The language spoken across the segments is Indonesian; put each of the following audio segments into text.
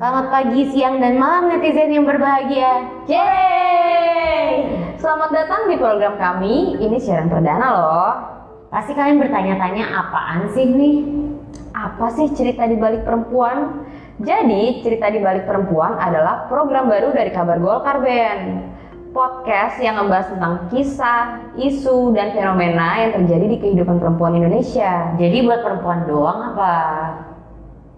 Selamat pagi, siang, dan malam netizen yang berbahagia. Yeay! Selamat datang di program kami. Ini siaran perdana loh. Pasti kalian bertanya-tanya apaan sih nih? Apa sih cerita di balik perempuan? Jadi, cerita di balik perempuan adalah program baru dari Kabar Golkar Ben. Podcast yang membahas tentang kisah, isu, dan fenomena yang terjadi di kehidupan perempuan Indonesia. Jadi buat perempuan doang apa?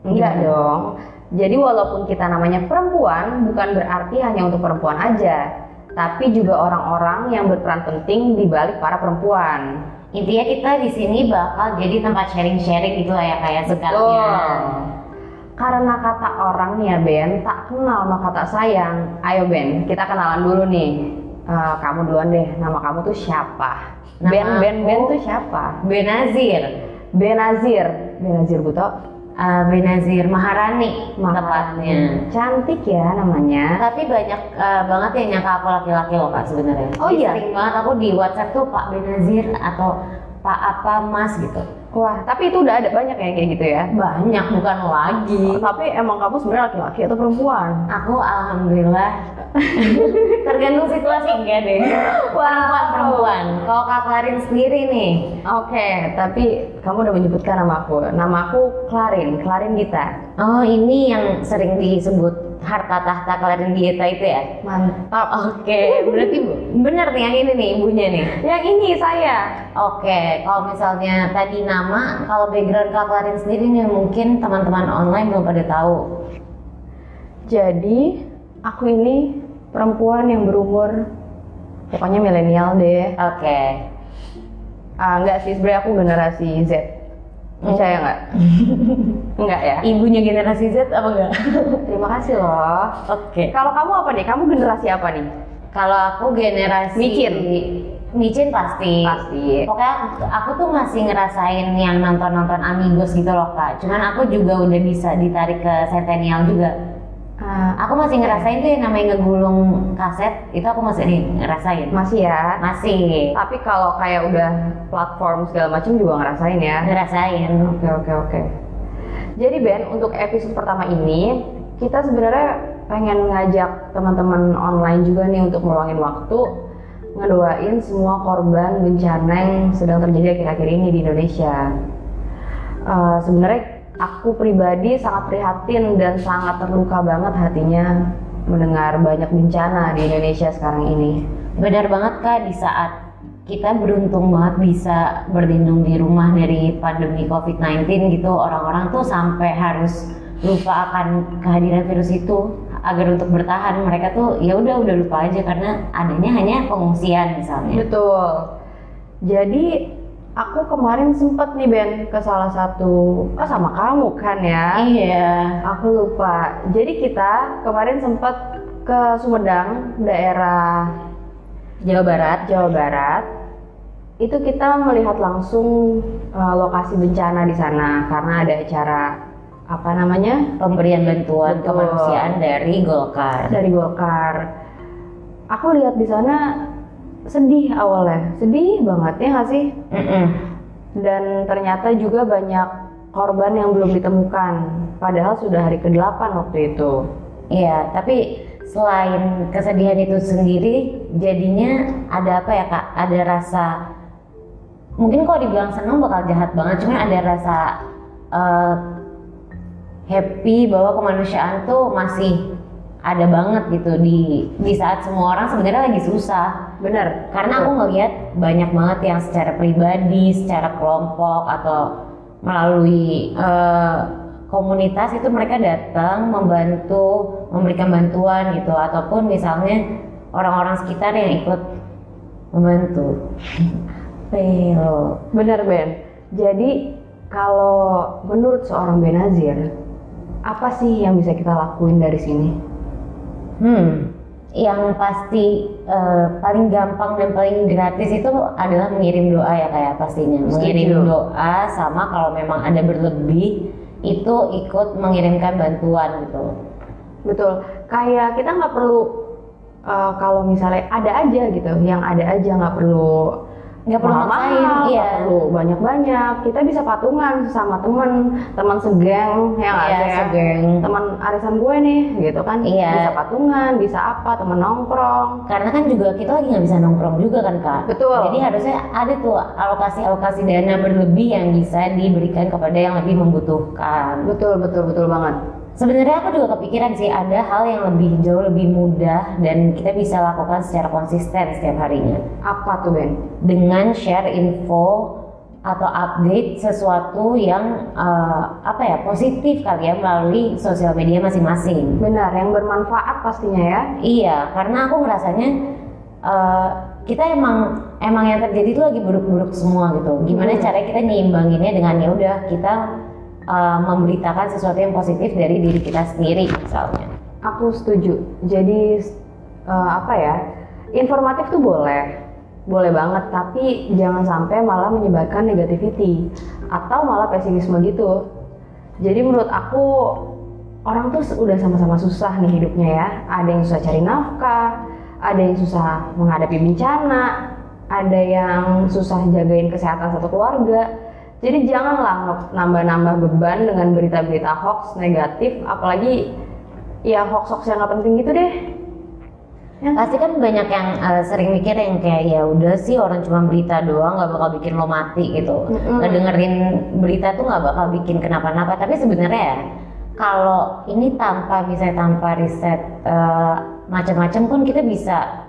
Enggak dong. Jadi walaupun kita namanya perempuan, bukan berarti hanya untuk perempuan aja, tapi juga orang-orang yang berperan penting di balik para perempuan. Intinya kita di sini bakal jadi tempat sharing-sharing gitu lah ya kayak sekatnya. Karena kata orang nih ya Ben, tak kenal maka tak sayang. Ayo Ben, kita kenalan dulu nih. Eh, kamu duluan deh, nama kamu tuh siapa? Nama ben, Ben, Ben tuh siapa? Benazir, Benazir, Benazir Buto. Uh, Benazir Maharani, Maharani. tepatnya. Cantik ya namanya. Tapi banyak uh, banget yang nyangka aku laki-laki loh kak sebenarnya. Oh Jadi iya? Sering banget aku di WhatsApp tuh Pak Benazir atau Pak apa Mas gitu. Wah, tapi itu udah ada banyak ya kayak gitu ya. Banyak bukan lagi. Oh, tapi emang kamu sebenarnya laki-laki atau perempuan? Aku alhamdulillah tergantung situasi enggak deh. Perempuan perempuan. Kalau Kak Klarin sendiri nih, Oke, tapi kamu udah menyebutkan nama aku. Nama aku Klarin, Klarin Gita. oh ini yang sering disebut harta tahta Klarin Dieta itu ya? Mantap. Oke, berarti bener nih yang ini nih ibunya nih. Yang ini saya. Oke, kalau misalnya tadi nama, kalau background Kak Klarin sendiri nih mungkin teman-teman online belum pada tahu. Jadi, aku ini perempuan yang berumur pokoknya milenial deh. Oke. Ah, enggak sih, sebenarnya aku generasi Z. Percaya nggak? enggak ya? Ibunya generasi Z apa enggak? Terima kasih loh. Oke. Kalau kamu apa nih? Kamu generasi apa nih? Kalau aku generasi Micin? Micin pasti. Pasti. Pokoknya aku, aku tuh masih ngerasain yang nonton-nonton Amigos gitu loh kak. Cuman aku juga udah bisa ditarik ke Centennial juga. Ah, Aku masih ngerasain tuh yang namanya ngegulung kaset. Itu aku masih ngerasain. masih ya? Masih Tapi kalau kayak udah platform segala macam juga ngerasain ya? ngerasain. Oke oke oke. Jadi Ben, untuk episode pertama ini kita sebenarnya pengen ngajak teman-teman online juga nih untuk meluangin waktu ngedoain semua korban bencana yang sedang terjadi akhir-akhir ini di Indonesia. Eh, sebenarnya aku pribadi sangat prihatin dan sangat terluka banget hatinya mendengar banyak bencana di Indonesia sekarang ini. Benar banget kak di saat kita beruntung banget bisa berlindung di rumah dari pandemi COVID-19 gitu orang-orang tuh sampai harus lupa akan kehadiran virus itu agar untuk bertahan mereka tuh ya udah udah lupa aja karena adanya hanya pengungsian misalnya. Betul. Jadi aku kemarin sempet nih Ben ke salah satu, oh sama kamu kan ya? Iya. Aku lupa. Jadi kita kemarin sempet ke Sumedang, daerah Jawa Barat. Jawa Barat. Itu kita melihat langsung eh, lokasi bencana di sana karena ada acara apa namanya Pemberian bantuan Betul. kemanusiaan dari Golkar. dari Golkar. Aku lihat di sana sedih awalnya, sedih banget ya nggak sih? Mm-mm. Dan ternyata juga banyak korban yang belum ditemukan. Padahal sudah hari ke-8 waktu itu. Iya, tapi selain kesedihan itu sendiri, jadinya ada apa ya kak? Ada rasa mungkin kalau dibilang senang bakal jahat banget, cuman ada rasa eh, happy bahwa kemanusiaan tuh masih ada banget gitu di di saat semua orang sebenarnya lagi susah. Bener. Karena aku ngelihat banyak banget yang secara pribadi, secara kelompok atau melalui eh, komunitas itu mereka datang membantu, memberikan bantuan gitu ataupun misalnya orang-orang sekitar yang ikut membantu. Pero, Bener Ben. Jadi kalau menurut seorang Benazir, apa sih yang bisa kita lakuin dari sini? hmm, yang pasti eh, paling gampang dan paling gratis itu adalah mengirim doa ya kayak pastinya. Mengirim doa sama kalau memang ada berlebih itu ikut mengirimkan bantuan gitu. Betul. Kayak kita nggak perlu uh, kalau misalnya ada aja gitu, yang ada aja nggak perlu Nggak perlu maksain, mahal, iya. perlu banyak-banyak. Kita bisa patungan sama temen, teman segeng, ya nggak Iya, sih? segeng. Teman arisan gue nih, gitu kan? Iya. Bisa patungan, bisa apa? Temen nongkrong. karena kan juga kita lagi nggak bisa nongkrong juga kan kak Betul. jadi harusnya ada tuh alokasi-alokasi dana berlebih yang bisa diberikan kepada yang lebih membutuhkan Betul, betul, betul banget. Sebenarnya aku juga kepikiran sih ada hal yang lebih jauh lebih mudah dan kita bisa lakukan secara konsisten setiap harinya Apa tuh Ben? dengan share info atau update sesuatu yang eh, apa ya positif kali ya melalui sosial media masing-masing Benar, yang bermanfaat pastinya ya. Iya, karena aku ngerasanya eh, kita emang emang yang terjadi itu lagi buruk-buruk semua gitu. Gimana Hmm. cara kita nyeimbanginnya dengan ya udah kita eh, memberitakan sesuatu yang positif dari diri kita sendiri misalnya. Aku setuju. Jadi eh, apa ya? Informatif tuh boleh, boleh banget. Tapi jangan sampai malah menyebarkan negativity atau malah pesimisme gitu. Jadi menurut aku orang tuh udah sama-sama susah nih hidupnya ya. Ada yang susah cari nafkah, ada yang susah menghadapi bencana, ada yang susah jagain kesehatan satu keluarga. Jadi janganlah nambah-nambah beban dengan berita-berita hoax negatif, apalagi ya hoax-hoax yang nggak penting gitu deh. Ya. Pasti kan banyak yang eh, sering mikir yang kayak ya udah sih orang cuma berita doang nggak bakal bikin lo mati gitu. Mm-mm. Ngedengerin berita tuh nggak bakal bikin kenapa-napa. Tapi sebenarnya ya kalau ini tanpa misalnya tanpa riset eh, macam-macam pun kita bisa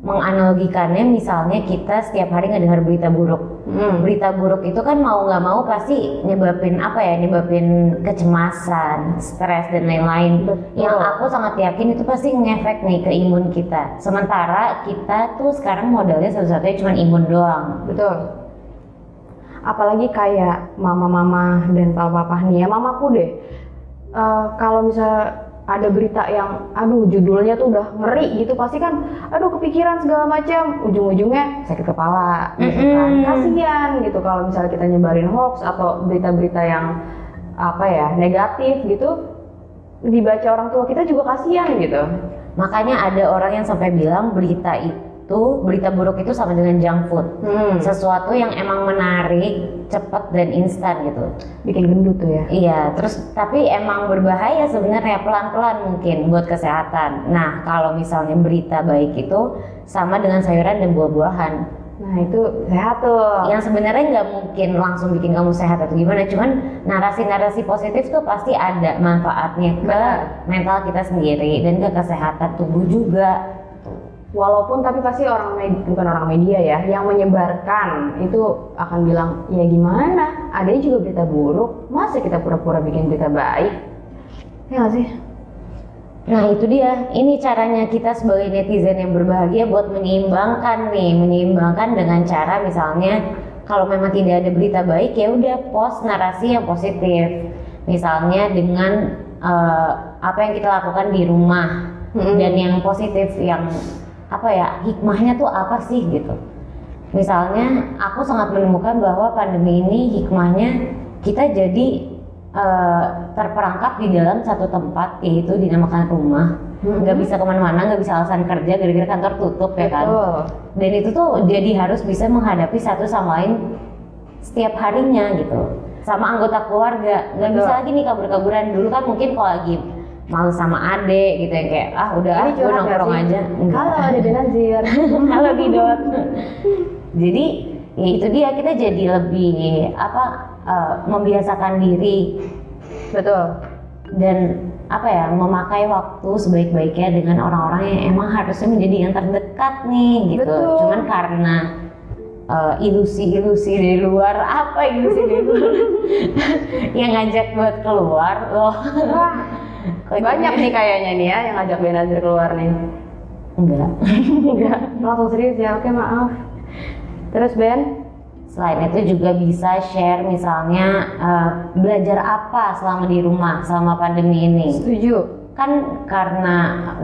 menganalogikannya misalnya kita setiap hari ngedengar berita buruk. Hmm. Berita buruk itu kan mau nggak mau pasti nyebabin apa ya? Nyebabin kecemasan, stres dan lain-lain. Betul. Yang aku sangat yakin itu pasti ngefek nih ke imun kita. Sementara kita tuh sekarang modalnya satu-satunya cuma imun doang. Betul. Apalagi kayak mama-mama dan papa-papa nih ya, mamaku deh. Eh, kalau misal ada berita yang, aduh judulnya tuh udah ngeri gitu, pasti kan, aduh kepikiran segala macam, ujung-ujungnya sakit kepala, gitu kan. Mm-mm. Kasian gitu kalau misalnya kita nyebarin hoax atau berita-berita yang apa ya negatif gitu, dibaca orang tua kita juga kasihan gitu. Makanya ada orang yang sampai bilang berita itu, berita buruk itu sama dengan junk food. Hmm. Sesuatu yang emang menarik, cepat dan instan gitu. Bikin gendut tuh ya. Iya, terus tapi emang berbahaya sebenarnya pelan-pelan mungkin buat kesehatan. Nah, kalau misalnya berita baik itu sama dengan sayuran dan buah-buahan. Nah itu sehat tuh. Yang sebenarnya nggak mungkin langsung bikin kamu sehat atau gimana, cuman narasi-narasi positif tuh pasti ada manfaatnya ke Benar. mental kita sendiri dan ke kesehatan tubuh juga. Walaupun tapi pasti orang med- bukan orang media ya yang menyebarkan itu akan bilang ya gimana? Ada juga berita buruk. Masa kita pura-pura bikin berita baik? Ya nggak sih? Nah itu dia, ini caranya kita sebagai netizen yang berbahagia buat menyeimbangkan nih, menyeimbangkan dengan cara misalnya kalau memang tidak ada berita baik ya udah post narasi yang positif, misalnya dengan eh, apa yang kita lakukan di rumah Mm-mm. dan yang positif yang apa ya hikmahnya tuh apa sih gitu. Misalnya aku sangat menemukan bahwa pandemi ini hikmahnya kita jadi eh, terperangkap di dalam satu tempat yaitu dinamakan rumah. Mm-mm. nggak bisa ke mana-mana nggak bisa alasan kerja gara-gara kantor tutup ya kan? Betul. Dan itu tuh jadi harus bisa menghadapi satu sama lain setiap harinya gitu. Sama anggota keluarga. Nggak bisa lagi nih kabur-kaburan. Dulu kan mungkin kalau lagi malu sama adek gitu ya kayak ah udah ah gue nongkrong aja halo ada Benazir Halo Didot. jadi ya itu dia kita jadi lebih apa eh, membiasakan diri betul dan apa ya memakai waktu sebaik-baiknya dengan orang-orang yang emang harusnya menjadi yang terdekat nih gitu. Betul. Cuman karena eh, ilusi-ilusi dari luar apa ilusi dari luar yang ngajak buat keluar loh. wah banyak nih kayaknya nih ya yang ngajak Benazir keluar nih Enggak. enggak langsung serius ya oke maaf terus Ben Selain itu juga bisa share misalnya eh, belajar apa selama di rumah selama pandemi ini. setuju Kan karena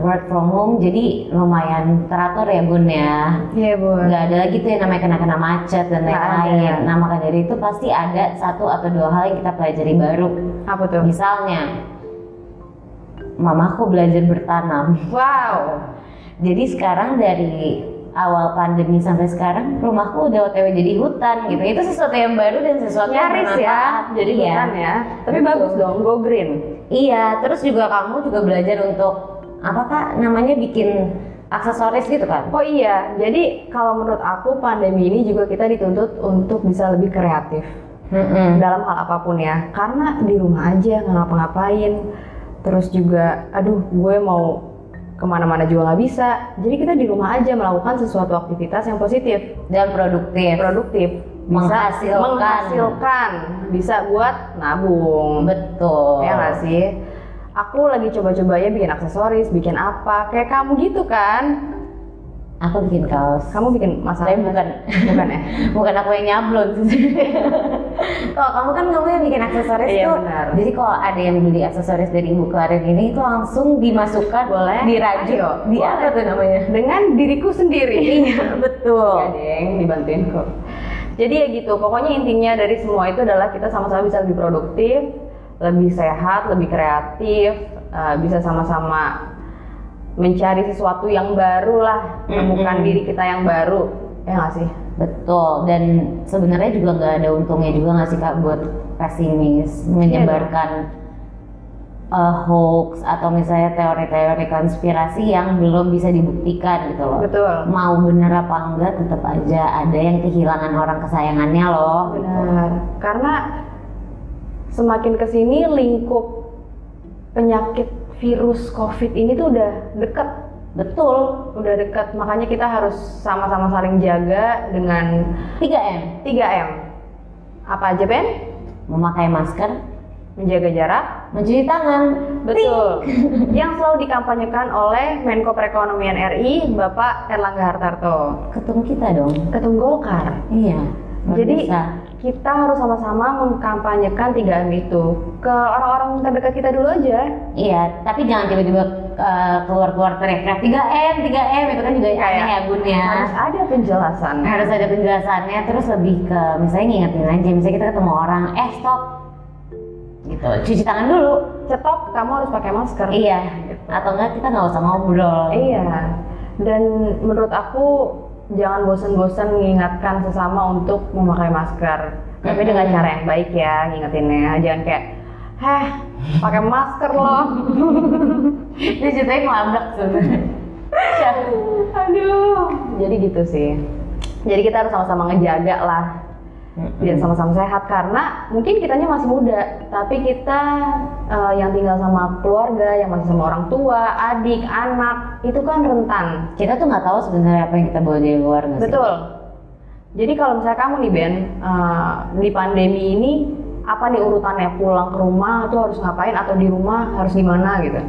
work from home jadi lumayan teratur ya bun ya. iya bu nggak ada lagi tuh yang namanya kena-kena macet dan lain-lain. Nah maka dari itu pasti ada satu atau dua hal yang kita pelajari baru. apa tuh Misalnya, mamaku belajar bertanam. wow Jadi sekarang dari awal pandemi sampai sekarang rumahku udah otw jadi hutan gitu itu sesuatu yang baru dan sesuatu yang Nyaris ya, bermanfaat. jadi Iya. hutan ya. Tapi Betul. bagus dong, go green. Iya, terus juga kamu juga belajar untuk apa kak namanya bikin aksesoris gitu kan? Oh iya, jadi kalau menurut aku pandemi ini juga kita dituntut untuk bisa lebih kreatif Mm-mm. dalam hal apa pun ya. Karena di rumah aja nggak ngapa-ngapain. Terus juga, aduh gue mau ke mana-mana juga nggak bisa. Jadi kita di rumah aja melakukan sesuatu aktivitas yang positif, Dan produktif. produktif, bisa Menghasilkan. menghasilkan, bisa buat nabung. Betul. Ya nggak sih? Aku lagi coba-coba ya bikin aksesoris, bikin apa, kayak kamu gitu kan? Aku bikin kaos. Kamu bikin masalah Tapi bukan bukan ya? bukan aku yang nyablon kalau kamu kan kamu yang bikin aksesoris Iya, tuh benar. jadi kalau ada yang beli aksesoris dari Ibu Karin ini itu langsung dimasukkan Boleh. dirajut Ayo, di boleh. apa tuh namanya Dengan diriku sendiri. iya betul Ya deng, dibantuin kok. Jadi ya gitu, pokoknya intinya dari semua itu adalah kita sama-sama bisa lebih produktif, lebih sehat, lebih kreatif, eh, bisa sama-sama mencari sesuatu yang baru lah, menemukan Mm-mm. diri kita yang baru, ya nggak sih? betul dan sebenarnya juga nggak ada untungnya juga nggak sih kak buat pesimis menyebarkan eh, hoax atau misalnya teori-teori konspirasi yang belum bisa dibuktikan gitu loh Betul. mau bener apa enggak tetap aja ada yang kehilangan orang kesayangannya loh Benar. Karena semakin ke sini lingkup penyakit virus COVID ini tuh udah deket. Betul udah dekat makanya kita harus sama-sama saling jaga dengan 3M 3M apa aja Ben? memakai masker. Menjaga jarak. Mencuci tangan. Betul. Yang selalu dikampanyekan oleh Menko Perekonomian RI Bapak Erlangga Hartarto. Ketum kita dong. Ketum Golkar. Iya jadi. Kita harus sama-sama mengkampanyekan 3M itu. Ke orang-orang terdekat kita dulu aja. Iya tapi jangan tiba-tiba uh, keluar-keluar teriak-teriak 3M 3M itu kan juga aneh ya bun ya. Harus ada penjelasan. Harus ada penjelasannya terus lebih ke misalnya ngingetin aja misalnya kita ketemu orang eh stop. Gitu cuci tangan dulu. Stop kamu harus pakai masker. Iya atau enggak kita nggak usah ngobrol. Iya, dan menurut aku jangan bosan-bosan mengingatkan sesama untuk memakai masker. Tapi dengan cara yang baik ya, ngingetinnya. Jangan kayak, heh, pakai masker loh. Ini ceritanya ngelabrak sebenarnya. Aduh. Jadi gitu sih. Jadi kita harus sama-sama ngejaga lah biar sama-sama sehat karena mungkin kitanya masih muda tapi kita eh, yang tinggal sama keluarga yang masih sama orang tua adik anak itu kan rentan Kita tuh nggak tahu sebenarnya apa yang kita bawa dari luar nggak sih? Betul. Jadi kalau misalnya kamu nih Ben eh, di pandemi ini apa nih urutannya pulang ke rumah tuh harus ngapain atau di rumah harus gimana gitu?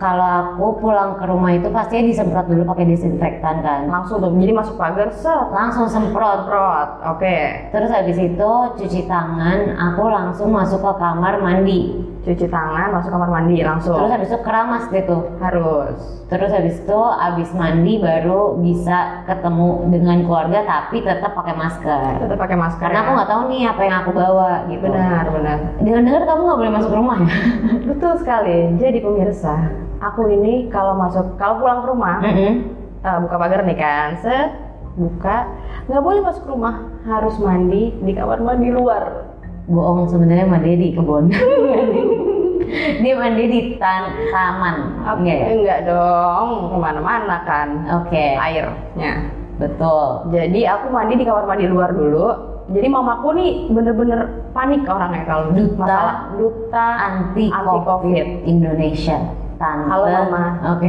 Kalau aku pulang ke rumah itu pastinya disemprot dulu pakai disinfektan kan. Langsung tuh, jadi masuk pagar set, Langsung semprot. semprot, oke. Terus habis itu cuci tangan, aku langsung masuk ke kamar mandi. Cuci tangan, masuk kamar mandi langsung. Terus habis itu keramas deh tuh. harus. Terus habis itu habis mandi baru bisa ketemu dengan keluarga tapi tetap pakai masker. Tetap pakai masker. Karena ya. aku nggak tahu nih apa yang aku bawa gitu. Benar, benar. Dengar-dengar kamu nggak boleh masuk rumah ya? Betul sekali. Jadi pemirsa, aku ini kalau masuk, kalau pulang ke rumah, Mm-mm. eh, buka pagar nih kan, set, buka, nggak boleh masuk rumah, harus mandi di kamar mandi luar. Bohong sebenarnya mandi di kebun. Dia mandi di tan taman. Aku Enggak ya? enggak dong, ke mana-mana kan Oke, airnya. betul. Jadi aku mandi di kamar mandi luar dulu. Jadi mamaku nih bener-bener panik orangnya kalau Duta masalah duta Anti Anti-Covid. COVID Indonesia. Tante. Halo, Mama. Oke.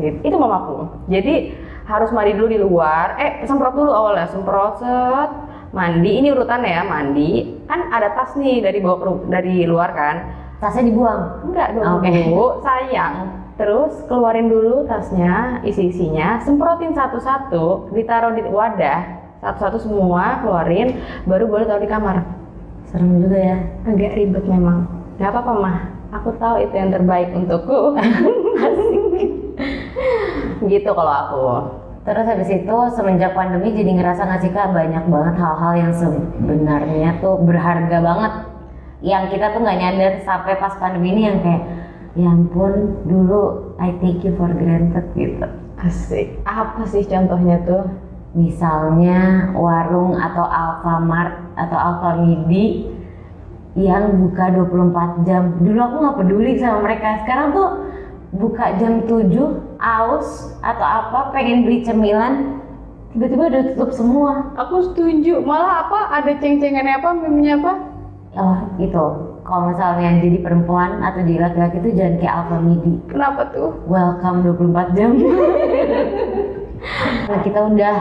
Gitu. Itu mamaku. Jadi harus mandi dulu di luar. Eh semprot dulu awalnya, semprot set, mandi. Ini urutannya ya, mandi. Kan ada tas nih dari ke ru- dari luar kan. Tasnya dibuang. Enggak dong, Oke. Bu. Sayang. Terus keluarin dulu tasnya, isi-isinya, semprotin satu-satu, ditaruh di wadah, satu-satu semua keluarin, baru boleh taruh di kamar. Serem juga ya. Agak ribet memang. Gak apa-apa mah. Aku tahu itu yang terbaik untukku. gitu kalau aku. Terus habis itu semenjak pandemi jadi ngerasa nggak sih kak banyak banget hal-hal yang sebenarnya tuh berharga banget yang kita tuh nggak nyadar sampai pas pandemi ini yang kayak ya ampun dulu I take you for granted gitu. Asik. Apa sih contohnya tuh? Misalnya warung atau Alfamart atau Alfamidi yang buka 24 jam. Dulu aku nggak peduli sama mereka. Sekarang tuh buka jam 7, aus atau apa, pengen beli cemilan, tiba-tiba udah tutup semua. Aku setuju. Malah apa? Ada ceng-cengannya apa? Meme-nya apa? Oh itu, kalau misalnya jadi perempuan atau jadi laki-laki itu jangan kayak Alfamidi. Kenapa tuh? Welcome 24 jam. nah kita udah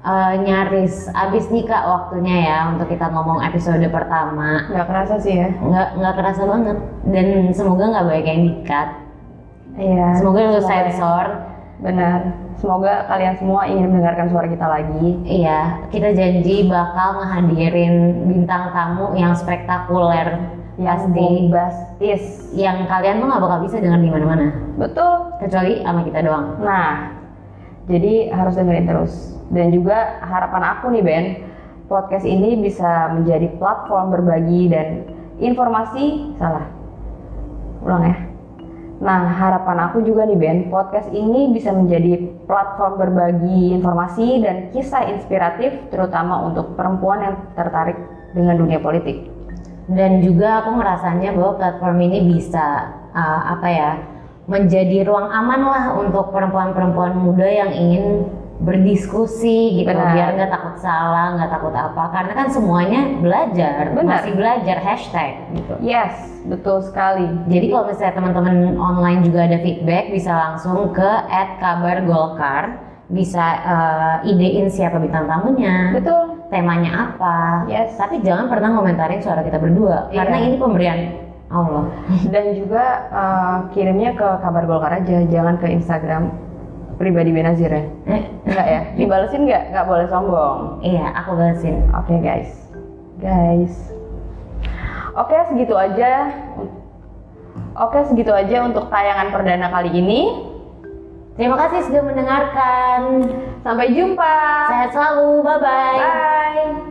eh, nyaris abis nih kak waktunya ya untuk kita ngomong episode pertama. Nggak kerasa sih ya. Nggak nggak kerasa banget dan semoga nggak banyak yang dikat. Iya. Semoga lu ya. sensor. Benar. Semoga kalian semua ingin mendengarkan suara kita lagi. Iya, kita janji bakal ngehadirin bintang tamu yang spektakuler Yang pasti bombastis. yang kalian tuh nggak bakal bisa dengar di mana-mana Betul. kecuali sama kita doang. Nah, jadi harus dengerin terus. Dan juga harapan aku nih Ben, podcast ini bisa menjadi platform berbagi dan informasi salah. Ulang ya. Nah, harapan aku juga nih Ben, podcast ini bisa menjadi platform berbagi informasi dan kisah inspiratif terutama untuk perempuan yang tertarik dengan dunia politik. dan juga aku ngerasanya bahwa platform ini bisa uh, apa ya menjadi ruang aman lah untuk perempuan-perempuan muda yang ingin berdiskusi gitu Benar. biar nggak takut salah nggak takut apa karena kan semuanya belajar Benar. masih belajar hashtag gitu Yes, betul sekali. jadi kalau misalnya teman-teman online juga ada feedback bisa langsung ke @kabargolkar bisa uh, idein siapa bintang tamunya Betul. temanya apa Yes. tapi jangan pernah komentarin suara kita berdua Iya. karena ini pemberian Allah Dan juga eh, kirimnya ke kabar Golkar aja, jangan ke Instagram pribadi Benazir ya. Eh, Enggak ya? Dibalesin nggak? Nggak boleh sombong. iya aku balesin Oke guys, guys. Oke segitu aja. Oke segitu aja untuk tayangan perdana kali ini. terima kasih sudah mendengarkan Sampai jumpa. sehat selalu bye bye Bye.